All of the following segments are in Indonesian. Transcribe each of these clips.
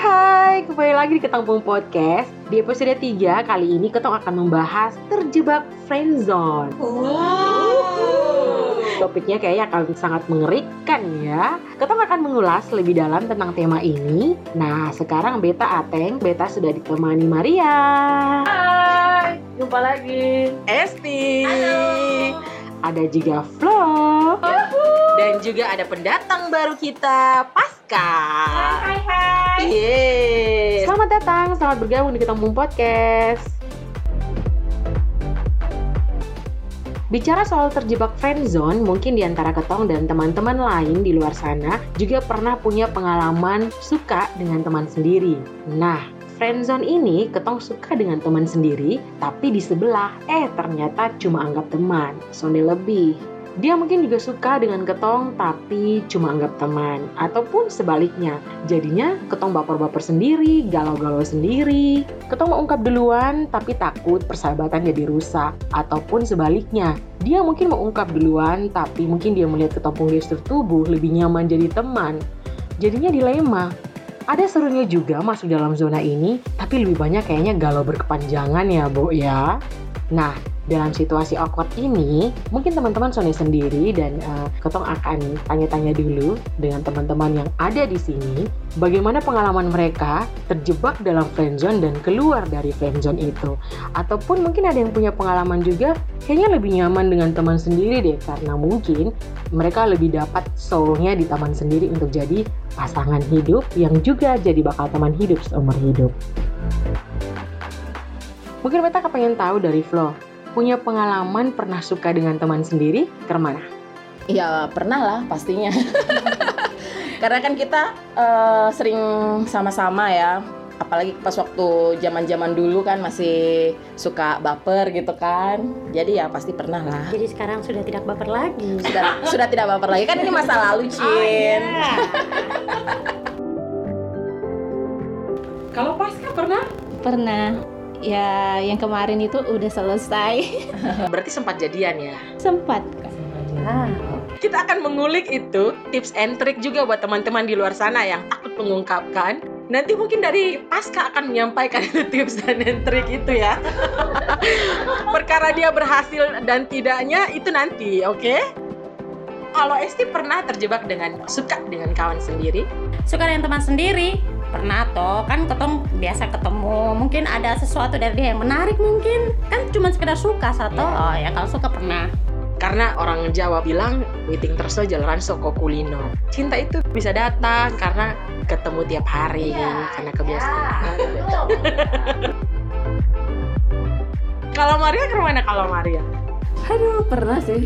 hai, kembali lagi di Ketangpung Podcast. Di episode 3 kali ini Ketong akan membahas terjebak friendzone. Topiknya kayaknya akan sangat mengerikan ya. Ketong akan mengulas lebih dalam tentang tema ini. Nah, sekarang Beta Ateng, Beta sudah ditemani Maria. Hai, jumpa lagi. Esti. Halo. Ada juga Flo. Dan juga ada pendatang baru kita, Pasca. Hai, hai. Yeay. Selamat datang, selamat bergabung di Ketemu Podcast. Bicara soal terjebak friendzone, mungkin di antara Ketong dan teman-teman lain di luar sana juga pernah punya pengalaman suka dengan teman sendiri. Nah, friendzone ini Ketong suka dengan teman sendiri, tapi di sebelah, eh ternyata cuma anggap teman, sonde lebih. Dia mungkin juga suka dengan ketong tapi cuma anggap teman ataupun sebaliknya. Jadinya ketong baper-baper sendiri, galau-galau sendiri. Ketong mau ungkap duluan tapi takut persahabatan jadi rusak ataupun sebaliknya. Dia mungkin mau ungkap duluan tapi mungkin dia melihat ketong gestur tubuh lebih nyaman jadi teman. Jadinya dilema. Ada serunya juga masuk dalam zona ini, tapi lebih banyak kayaknya galau berkepanjangan ya, Bu ya. Nah, dalam situasi awkward ini, mungkin teman-teman Sony sendiri dan uh, Ketong akan tanya-tanya dulu dengan teman-teman yang ada di sini, bagaimana pengalaman mereka terjebak dalam friendzone dan keluar dari friendzone itu. Ataupun mungkin ada yang punya pengalaman juga, kayaknya lebih nyaman dengan teman sendiri deh, karena mungkin mereka lebih dapat soulnya di teman sendiri untuk jadi pasangan hidup yang juga jadi bakal teman hidup seumur hidup. Mungkin mereka kepengen tahu dari Flo, punya pengalaman pernah suka dengan teman sendiri ke mana? Ya pernah lah pastinya. Karena kan kita uh, sering sama-sama ya. Apalagi pas waktu zaman-zaman dulu kan masih suka baper gitu kan. Jadi ya pasti pernah lah. Jadi sekarang sudah tidak baper lagi. Sudah sudah tidak baper lagi kan ini masa lalu, Cin. Oh, iya. Kalau Pasca pernah? Pernah ya yang kemarin itu udah selesai. Berarti sempat jadian ya? Sempat. Ya. Kita akan mengulik itu tips and trick juga buat teman-teman di luar sana yang takut mengungkapkan. Nanti mungkin dari Pasca akan menyampaikan itu tips dan trik itu ya. Perkara dia berhasil dan tidaknya itu nanti, oke? Okay? Kalau Esti pernah terjebak dengan suka dengan kawan sendiri? Suka dengan teman sendiri? Pernah toh kan ketemu biasa ketemu. Mungkin ada sesuatu dari dia yang menarik mungkin. Kan cuma sekedar suka satu yeah. oh ya kalau suka pernah. Karena orang Jawa bilang waiting terus jalanan soko kulino. Cinta itu bisa datang karena ketemu tiap hari yeah. karena kebiasaan. Yeah. kalau Maria ke mana kalau Maria? Aduh pernah sih.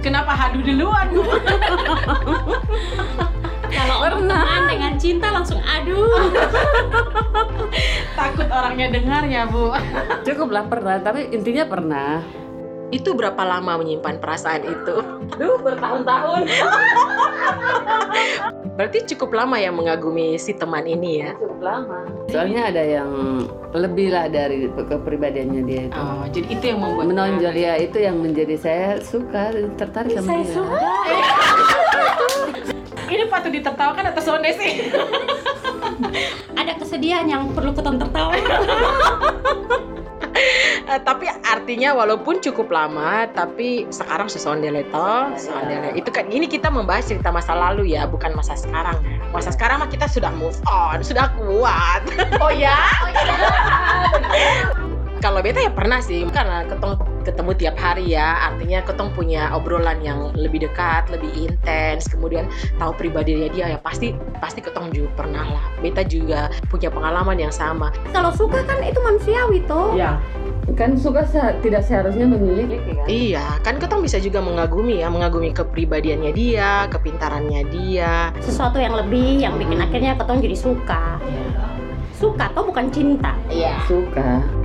Kenapa hadu duluan kalau pernah dengan cinta langsung aduh takut orangnya dengar ya bu cukup lah pernah tapi intinya pernah itu berapa lama menyimpan perasaan itu? Duh, bertahun-tahun. Berarti cukup lama ya mengagumi si teman ini ya? Cukup lama. Soalnya ada yang lebih lah dari kepribadiannya dia itu. Oh, jadi itu yang membuat menonjol ya itu yang menjadi saya suka tertarik sama saya dia. Suka ini patut ditertawakan atau sonde sih? Ada kesedihan yang perlu keton tertawa. uh, tapi artinya walaupun cukup lama tapi sekarang sesondele toh sesondele itu kan ini kita membahas cerita masa lalu ya bukan masa sekarang ya masa sekarang mah kita sudah move on sudah kuat oh ya oh ya kalau beta ya pernah sih karena ketemu ketemu tiap hari ya. Artinya ketong punya obrolan yang lebih dekat lebih intens. Kemudian tahu pribadinya dia ya pasti pasti ketong juga. Pernah lah. Beta juga punya pengalaman yang sama. Kalau suka kan itu manusiawi tuh ya kan suka se tidak seharusnya memiliki kan iya. Kan ketong bisa juga mengagumi ya. Mengagumi kepribadiannya dia kepintarannya dia. Sesuatu yang lebih yang bikin akhirnya ketong jadi suka. Ya. suka tuh bukan cinta. Iya. Suka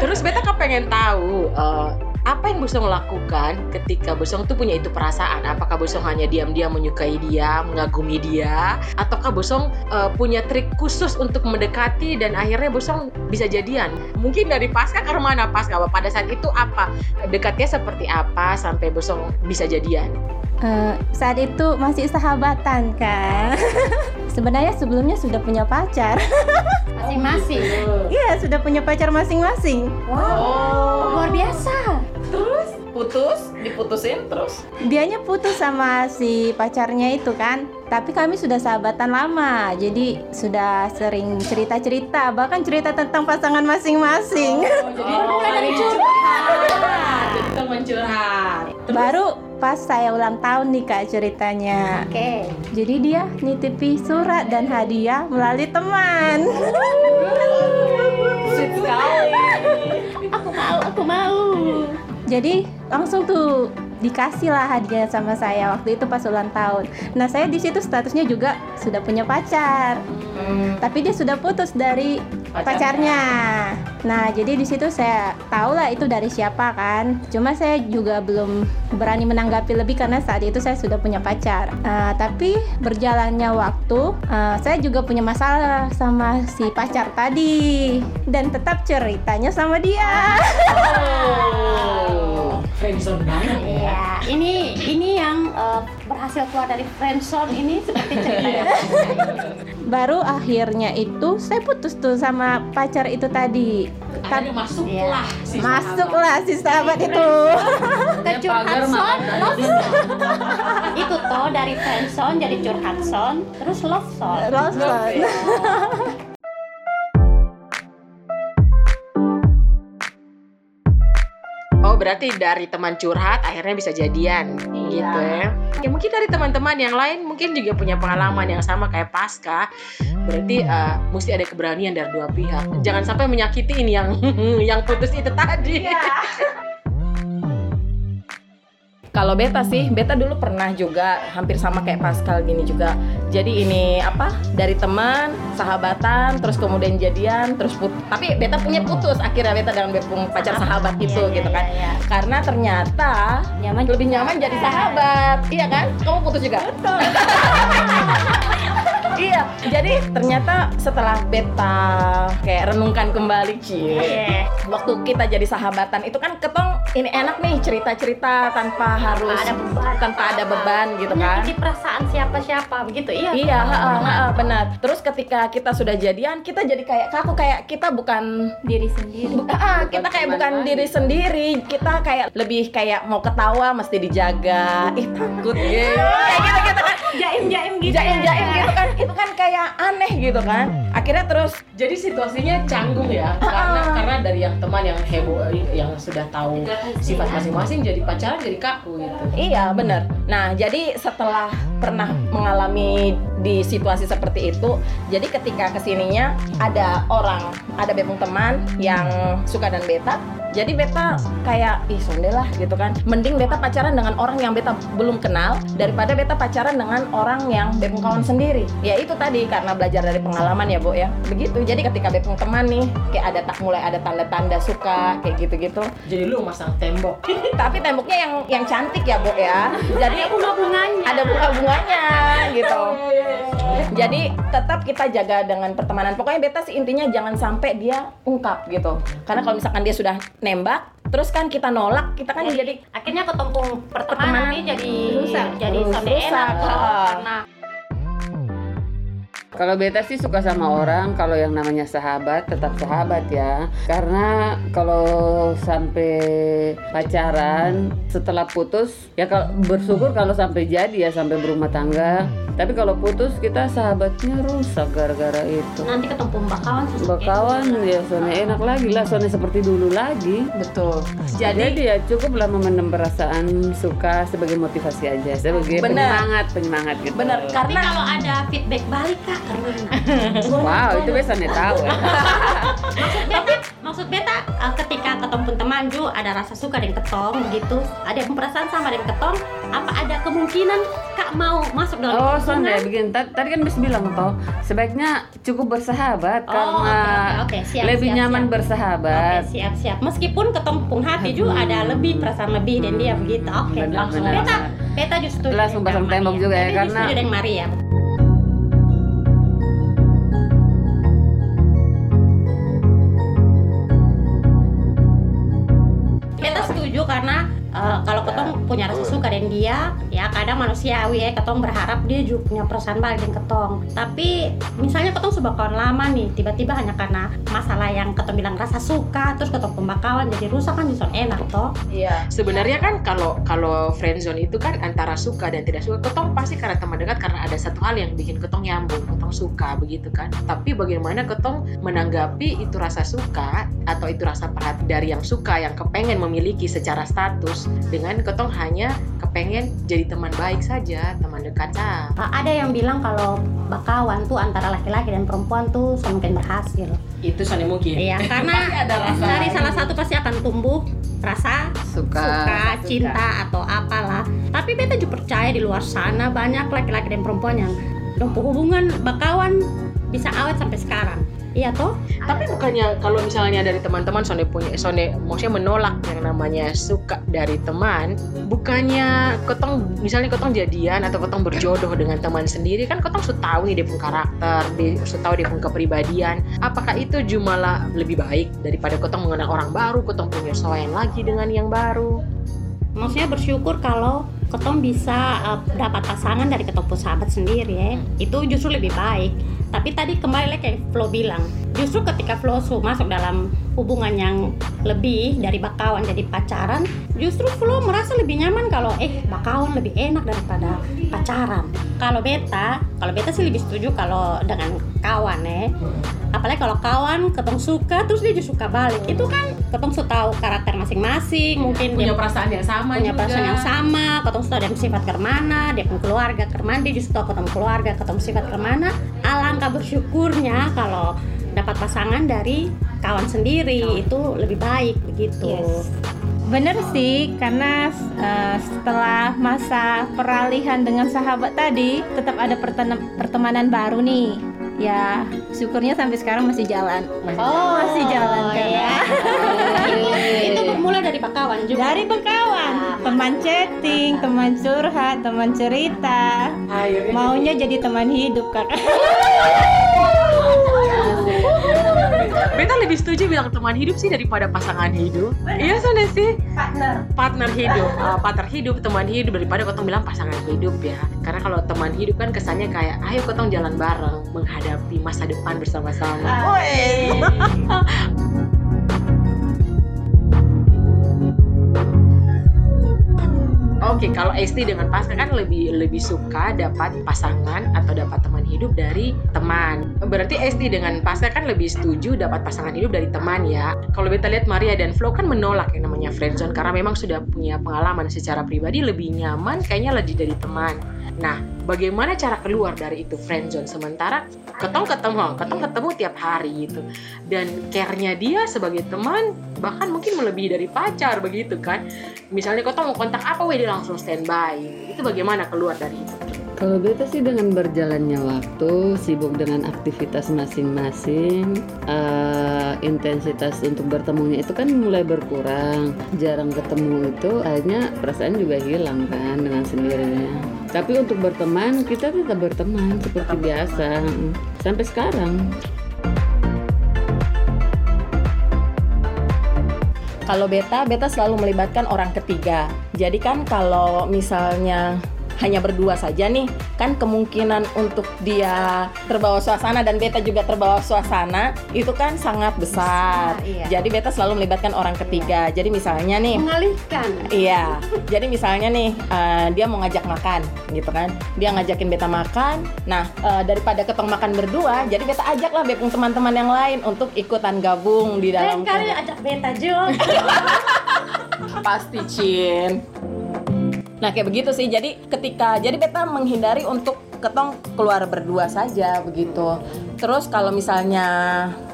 Terus beta kan pengen tahu uh, apa yang Bosong lakukan ketika Bosong tuh punya itu perasaan? Apakah Bosong hanya diam-diam menyukai dia, mengagumi dia, ataukah Bosong uh, punya trik khusus untuk mendekati dan akhirnya Bosong bisa jadian? Mungkin dari pasca ke mana pasca? Pada saat itu apa dekatnya seperti apa sampai Bosong bisa jadian? Eh, saat itu masih sahabatan kan. Sebenarnya sebelumnya sudah punya pacar. Masing-masing. Iya, sudah punya pacar masing-masing. Wow. Luar biasa. Terus putus, diputusin terus. Dianya putus sama si pacarnya itu kan. Tapi kami sudah sahabatan lama, jadi sudah sering cerita-cerita, bahkan cerita tentang pasangan masing-masing. jadi mulai dari curhat. Teman curhat. Terus Baru pas saya ulang tahun nih kak ceritanya. Oke. Jadi dia nitipi surat dan hadiah melalui teman. sweet sekali. Aku mau, aku mau. Jadi langsung tuh dikasih lah hadiah sama saya waktu itu pas ulang tahun. Nah saya di situ statusnya juga sudah punya pacar, Hmm, tapi dia sudah putus dari Pacarnya. pacarnya. Nah jadi di situ saya tahu lah itu dari siapa kan. Cuma saya juga belum berani menanggapi lebih karena saat itu saya sudah punya pacar. Nah, tapi berjalannya waktu, eh, saya juga punya masalah sama si pacar tadi dan tetap ceritanya sama dia. Oh, friendzone banget ya. Ya, ini ini yang eh, berhasil keluar dari friendzone ini seperti cerita ya. baru akhirnya itu saya putus tuh sama pacar itu tadi. Akhirnya masuklah si masuklah si sahabat itu. Ke curhat love Itu. toh dari friendzone jadi curhat son, terus love son. Lawson Oh berarti dari teman curhat akhirnya bisa jadian gitu ya. Ya mungkin dari teman-teman yang lain mungkin juga punya pengalaman yang sama kayak Pasca. Berarti eh, mesti ada keberanian dari dua pihak. Jangan sampai menyakitin yang yang putus itu tadi. Kalau beta sih, beta dulu pernah juga hampir sama kayak Pascal gini juga. Jadi ini apa? Dari teman, sahabatan, terus kemudian jadian, terus put. Tapi beta punya putus akhirnya beta dengan bepung pacar sahabat itu Iya, gitu iya, kan. iya, iya. Karena ternyata Nyaman lebih nyaman jadi sahabat. Iya kan? Kamu putus juga? iya. Jadi ternyata setelah beta kayak renungkan kembali, cie. Iya. Waktu kita jadi sahabatan itu kan ketong ini enak nih cerita-cerita tanpa harus ada beban. tanpa ada beban gitu kan. Menyakiti perasaan siapa-siapa begitu. Iya. Iya, benar. Terus ketika kita sudah jadian, kita jadi kayak kaku kayak kita bukan Diri sendiri. ah, kita kayak bukan lagi. diri sendiri. Kita kayak lebih kayak mau ketawa mesti dijaga. Ih, takut gitu. Kayak gitu gitu kan. Jaim-jaim gitu. Jaim-jaim ya. gitu kan. Itu kan kayak aneh gitu kan. Akhirnya terus Jadi situasinya canggung ya karena karena dari yang teman yang heboh yang sudah tahu sifat masing-masing jadi pacaran jadi kaku gitu. Iya benar. Nah jadi setelah pernah mengalami di situasi seperti itu, jadi ketika ke sininya ada orang, ada bepung teman yang suka dan beta, jadi beta kayak ih sonde lah gitu kan. Mending beta pacaran dengan orang yang beta belum kenal daripada beta pacaran dengan orang yang bepung kawan sendiri. Ya itu tadi karena belajar dari pengalaman ya bu ya. Begitu. Jadi ketika bepung teman nih kayak ada tak mulai ada tanda-tanda suka kayak gitu-gitu. Jadi lu masang tembok. Tapi temboknya yang yang cantik ya bu ya. Jadi bunga-bunganya. ada bunga-bunganya gitu. Jadi tetap kita jaga dengan pertemanan. Pokoknya beta sih intinya jangan sampai dia ungkap gitu. Karena kalau misalkan dia sudah nembak, terus kan kita nolak, kita kan jadi akhirnya ketumpung pertemanan Pertemanan ini jadi rusak. jadi rusak, enak ha. karena Kalau beta sih suka sama orang, kalau yang namanya sahabat tetap sahabat ya. Karena kalau sampai pacaran setelah putus ya kalau bersyukur kalau sampai jadi ya sampai berumah tangga. Tapi kalau putus kita sahabatnya rusak gara-gara itu. nanti ketumpung bakawan Bakawan ya Sone enak lagi lah, Sone seperti dulu lagi. betul. Jadi, Jadi ya cukuplah memendam perasaan suka sebagai motivasi aja, sebagai Benar. penyemangat, penyemangat gitu. benar tapi karena kalau ada feedback balik kak Wow, itu biasa nih tahu ya. maksud beta maksud beta eh, ketika ketumpung teman ju ada rasa suka dengan ketong begitu ada yang perasaan sama dengan ketong apa ada kemungkinan kak mau masuk dalam Oh, Son hubungan? ya, begini. Ta- Tadi kan Bis bilang toh, sebaiknya cukup bersahabat Oh, karena oke, oke, oke. Siap, lebih siap, nyaman siap. bersahabat. Oke siap siap. Meskipun ketumpung hati juga ada lebih perasaan lebih dan dia begitu. Oke Benar, langsung beta beta justru Langsung pasang tembok juga ya, karena- setuju dengan Maria. Eh, kalau ketong punya rasa suka dengan dia ya kadang manusiawi ya ketong berharap dia juga punya perasaan balik dengan ketong tapi misalnya ketong sudah kawan lama nih tiba-tiba hanya karena masalah yang ketong bilang rasa suka terus ketong pembakawan jadi rusak kan bisa enak toh Iya. Sebenarnya kan kalau kalau friendzone itu kan antara suka dan tidak suka. Ketong pasti karena teman dekat karena ada satu hal yang bikin ketong nyambung, ketong suka begitu kan. Tapi bagaimana ketong menanggapi itu rasa suka atau itu rasa perhati dari yang suka yang kepengen memiliki secara status dengan ketong hanya kepengen jadi teman baik saja, teman dekat saja. Uh, ada yang bilang kalau bakawan tuh antara laki-laki dan perempuan tuh semakin berhasil Itu soalnya mungkin. Iya, karena dari salah satu pasti akan tumbuh rasa Suka. suka, cinta atau apalah. Tapi beta juga percaya di luar sana banyak laki-laki dan perempuan yang dompu hubungan bakawan bisa awet sampai sekarang. Iya toh? Tapi bukannya kalau misalnya dari teman-teman Sone punya Sone maksudnya menolak yang namanya suka dari teman, bukannya ketong misalnya ketong jadian atau ketong berjodoh dengan teman sendiri kan ketong sudah tahu nih dia pun karakter, dia sudah tahu dia pun kepribadian. Apakah itu jumalah lebih baik daripada ketong mengenal orang baru, ketong punya soal lagi dengan yang baru? Maksudnya bersyukur kalau ketong bisa uh, dapat pasangan dari ketong pun sahabat sendiri ya. Itu justru lebih baik. Tapi tadi kembali lagi kayak Flo bilang, justru ketika Flo su- masuk dalam hubungan yang lebih dari bakawan jadi pacaran, justru Flo merasa lebih nyaman kalau eh bakawan lebih enak daripada pacaran. Kalau beta, kalau beta sih lebih setuju kalau dengan kawan ya. Apalagi kalau kawan ketong suka terus dia juga suka balik. Itu kan ketong sudah tahu karakter masing-masing, mungkin dia perasaan yang sama punya perasaan yang sama, ketemu sudah ada sifat ke mana, dia pun keluarga ke mana, dia justru tahu ketemu keluarga, ketemu sifat ke mana. Alangkah bersyukurnya kalau dapat pasangan dari kawan sendiri itu lebih baik begitu. Yes. Bener sih, karena eh, setelah masa peralihan dengan sahabat tadi, tetap ada pertemanan baru nih. Ya, syukurnya sampai sekarang masih jalan. Oh, masih jalan kan iya. ya. itu bermula dari bakawan juga. Dari bekawan, teman chatting, teman curhat, teman cerita. Maunya jadi teman hidup, Kakak. Beta lebih setuju bilang teman hidup sih daripada pasangan hidup. Iya sana sih. Partner. Partner hidup, Ah, partner hidup, teman hidup daripada kotong bilang pasangan hidup ya. Karena kalau teman hidup kan kesannya kayak ayo kotong jalan bareng menghadapi masa depan bersama-sama. Oke, kalau SD dengan pasangan kan lebih lebih suka dapat pasangan atau dapat teman hidup dari teman. Berarti SD dengan pasangan kan lebih setuju dapat pasangan hidup dari teman ya. Kalau kita lihat Maria dan Flo kan menolak yang namanya friendzone karena memang sudah punya pengalaman secara pribadi lebih nyaman kayaknya lebih dari teman. Nah, bagaimana cara keluar dari itu friendzone sementara ketong ketemu, ketong ketemu tiap hari gitu. Dan care-nya dia sebagai teman bahkan mungkin melebihi dari pacar begitu kan. Misalnya ketong mau kontak apa, weh dia langsung standby. Itu bagaimana keluar dari itu? Kalau beta sih dengan berjalannya waktu, sibuk dengan aktivitas masing-masing, eh, intensitas untuk bertemunya itu kan mulai berkurang. Jarang ketemu itu, akhirnya perasaan juga hilang kan dengan sendirinya. Tapi untuk berteman, kita tetap berteman seperti biasa sampai sekarang. Kalau beta, beta selalu melibatkan orang ketiga. Jadi kan kalau misalnya hanya berdua saja nih, kan kemungkinan untuk dia terbawa suasana dan beta juga terbawa suasana itu kan sangat besar. iya. Jadi beta selalu melibatkan orang ketiga. Jadi misalnya nih, Mengalihkan. Iya, jadi misalnya nih eh, dia mau ngajak makan, gitu kan? Dia ngajakin beta makan. Nah eh, daripada ketong makan berdua, jadi beta ajak lah bepung teman-teman yang lain untuk ikutan gabung di dalam. Lain kali ajak beta Jo. Pasti Cin. Nah kayak begitu sih. Jadi ketika jadi beta menghindari untuk ketong keluar berdua saja begitu. Terus kalau misalnya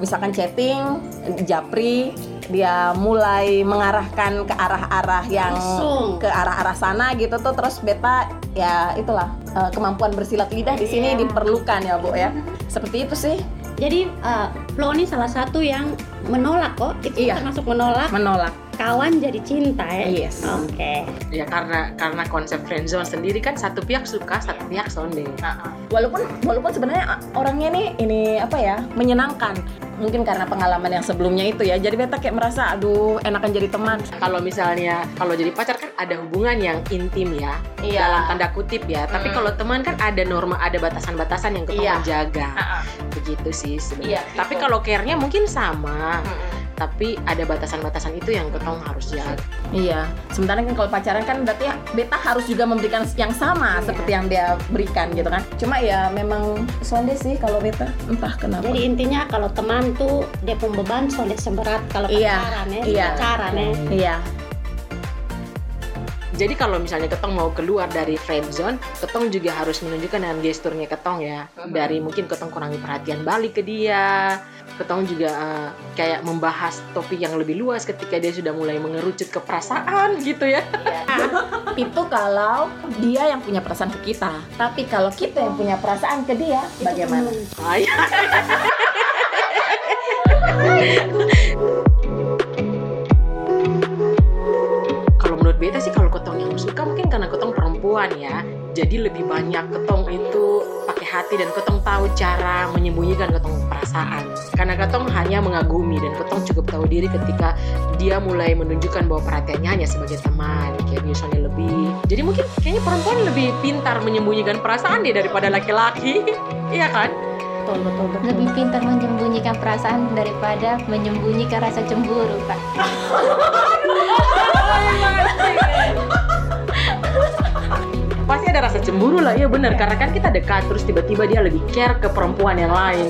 misalkan chatting, japri dia mulai mengarahkan ke arah-arah yang Langsung. ke arah-arah sana gitu tuh terus beta ya itulah eh, kemampuan bersilat lidah di sini Iya. diperlukan ya bu ya seperti itu sih Jadi uh, Flo ini salah satu yang menolak kok. Itu Iya. termasuk menolak. menolak kawan jadi cinta ya. Yes. Oke. Ya karena karena konsep friendzone sendiri kan satu pihak suka, satu pihak sonde. walaupun walaupun sebenarnya orangnya nih ini apa ya menyenangkan mungkin karena pengalaman yang sebelumnya itu ya jadi beta kayak merasa aduh enakan jadi teman Kalau misalnya kalau jadi pacar kan ada hubungan yang intim ya, Iya. dalam tanda kutip ya. Tapi Mm. kalau teman kan ada norma, ada batasan-batasan yang kita Iya. jaga. Ah. Begitu sih sebenarnya. Iya, Tapi kalau care-nya mungkin sama, Mm-mm. Tapi ada batasan-batasan itu yang ketong harus jaga. Iya, sementara kan kalau pacaran kan berarti beta harus juga memberikan yang sama Iya. seperti yang dia berikan gitu kan. Cuma ya memang sonde sih kalau beta entah kenapa. Jadi intinya kalau teman tuh dia pun beban soalnya seberat kalau Iya, pacaran ya, iya. pacaran ya. Iya, Jadi kalau misalnya ketong mau keluar dari friend zone, ketong juga harus menunjukkan dengan gesturnya ketong ya. Dari mungkin ketong kurangi perhatian balik ke dia, ketong juga eh, kayak membahas topik yang lebih luas ketika dia sudah mulai mengerucut ke perasaan gitu ya. itu kalau dia yang punya perasaan ke kita. Tapi kalau kita yang punya perasaan ke dia, bagaimana? beta sih kalau ketong yang suka mungkin karena ketong perempuan ya. Jadi lebih banyak ketong itu pakai hati dan ketong tahu cara menyembunyikan ketong perasaan. Karena ketong hanya mengagumi dan ketong cukup tahu diri ketika dia mulai menunjukkan bahwa perhatiannya hanya sebagai teman kayak biasanya lebih. Jadi mungkin kayaknya perempuan lebih pintar menyembunyikan perasaan deh daripada laki-laki. Iya kan Betul, betul, betul. Lebih pintar menyembunyikan perasaan daripada menyembunyikan rasa cemburu, Pak. pasti ada rasa cemburu lah iya bener karena kan kita dekat terus tiba-tiba dia lebih care ke perempuan yang lain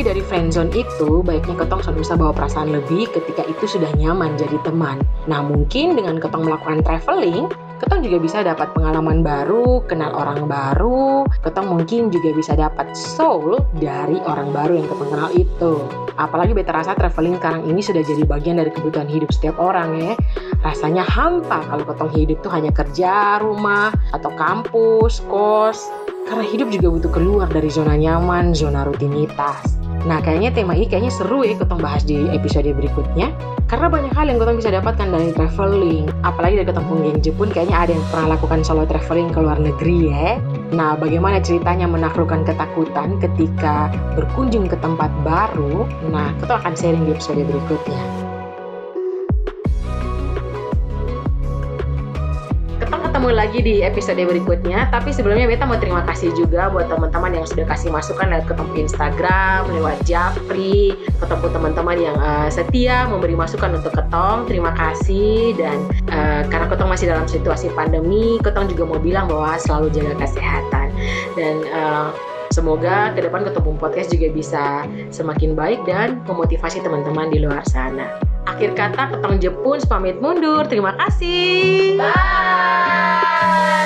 Jadi dari friendzone itu baiknya ketong sudah bisa bawa perasaan lebih ketika itu sudah nyaman jadi teman. Nah mungkin dengan ketong melakukan traveling, ketong juga bisa dapat pengalaman baru, kenal orang baru, ketong mungkin juga bisa dapat soul dari orang baru yang ketong kenal itu. Apalagi beta rasa traveling sekarang ini sudah jadi bagian dari kebutuhan hidup setiap orang ya. Rasanya hampa kalau ketong hidup tuh hanya kerja, rumah, atau kampus, kos. Karena hidup juga butuh keluar dari zona nyaman, zona rutinitas. Nah, kayaknya tema ini kayaknya seru ya ketong bahas di episode berikutnya. Karena banyak hal yang ketong bisa dapatkan dari traveling. Apalagi dari ketong pun geng Jepun, kayaknya ada yang pernah lakukan solo traveling ke luar negeri ya. Nah, bagaimana ceritanya menaklukkan ketakutan ketika berkunjung ke tempat baru? Nah, ketong akan sharing di episode berikutnya. Ketemu lagi di episode berikutnya. Tapi sebelumnya Beta mau terima kasih juga buat teman-teman yang sudah kasih masukan lewat ketemu Instagram, lewat Japri, ketemu teman-teman yang eh, setia memberi masukan untuk Ketong. Terima kasih dan eh, karena Ketong masih dalam situasi pandemi, Ketong juga mau bilang bahwa selalu jaga kesehatan dan eh, Semoga ke depan ketemu podcast juga bisa semakin baik dan memotivasi teman-teman di luar sana. Akhir kata, ketong Jepun pamit mundur. Terima kasih. Bye.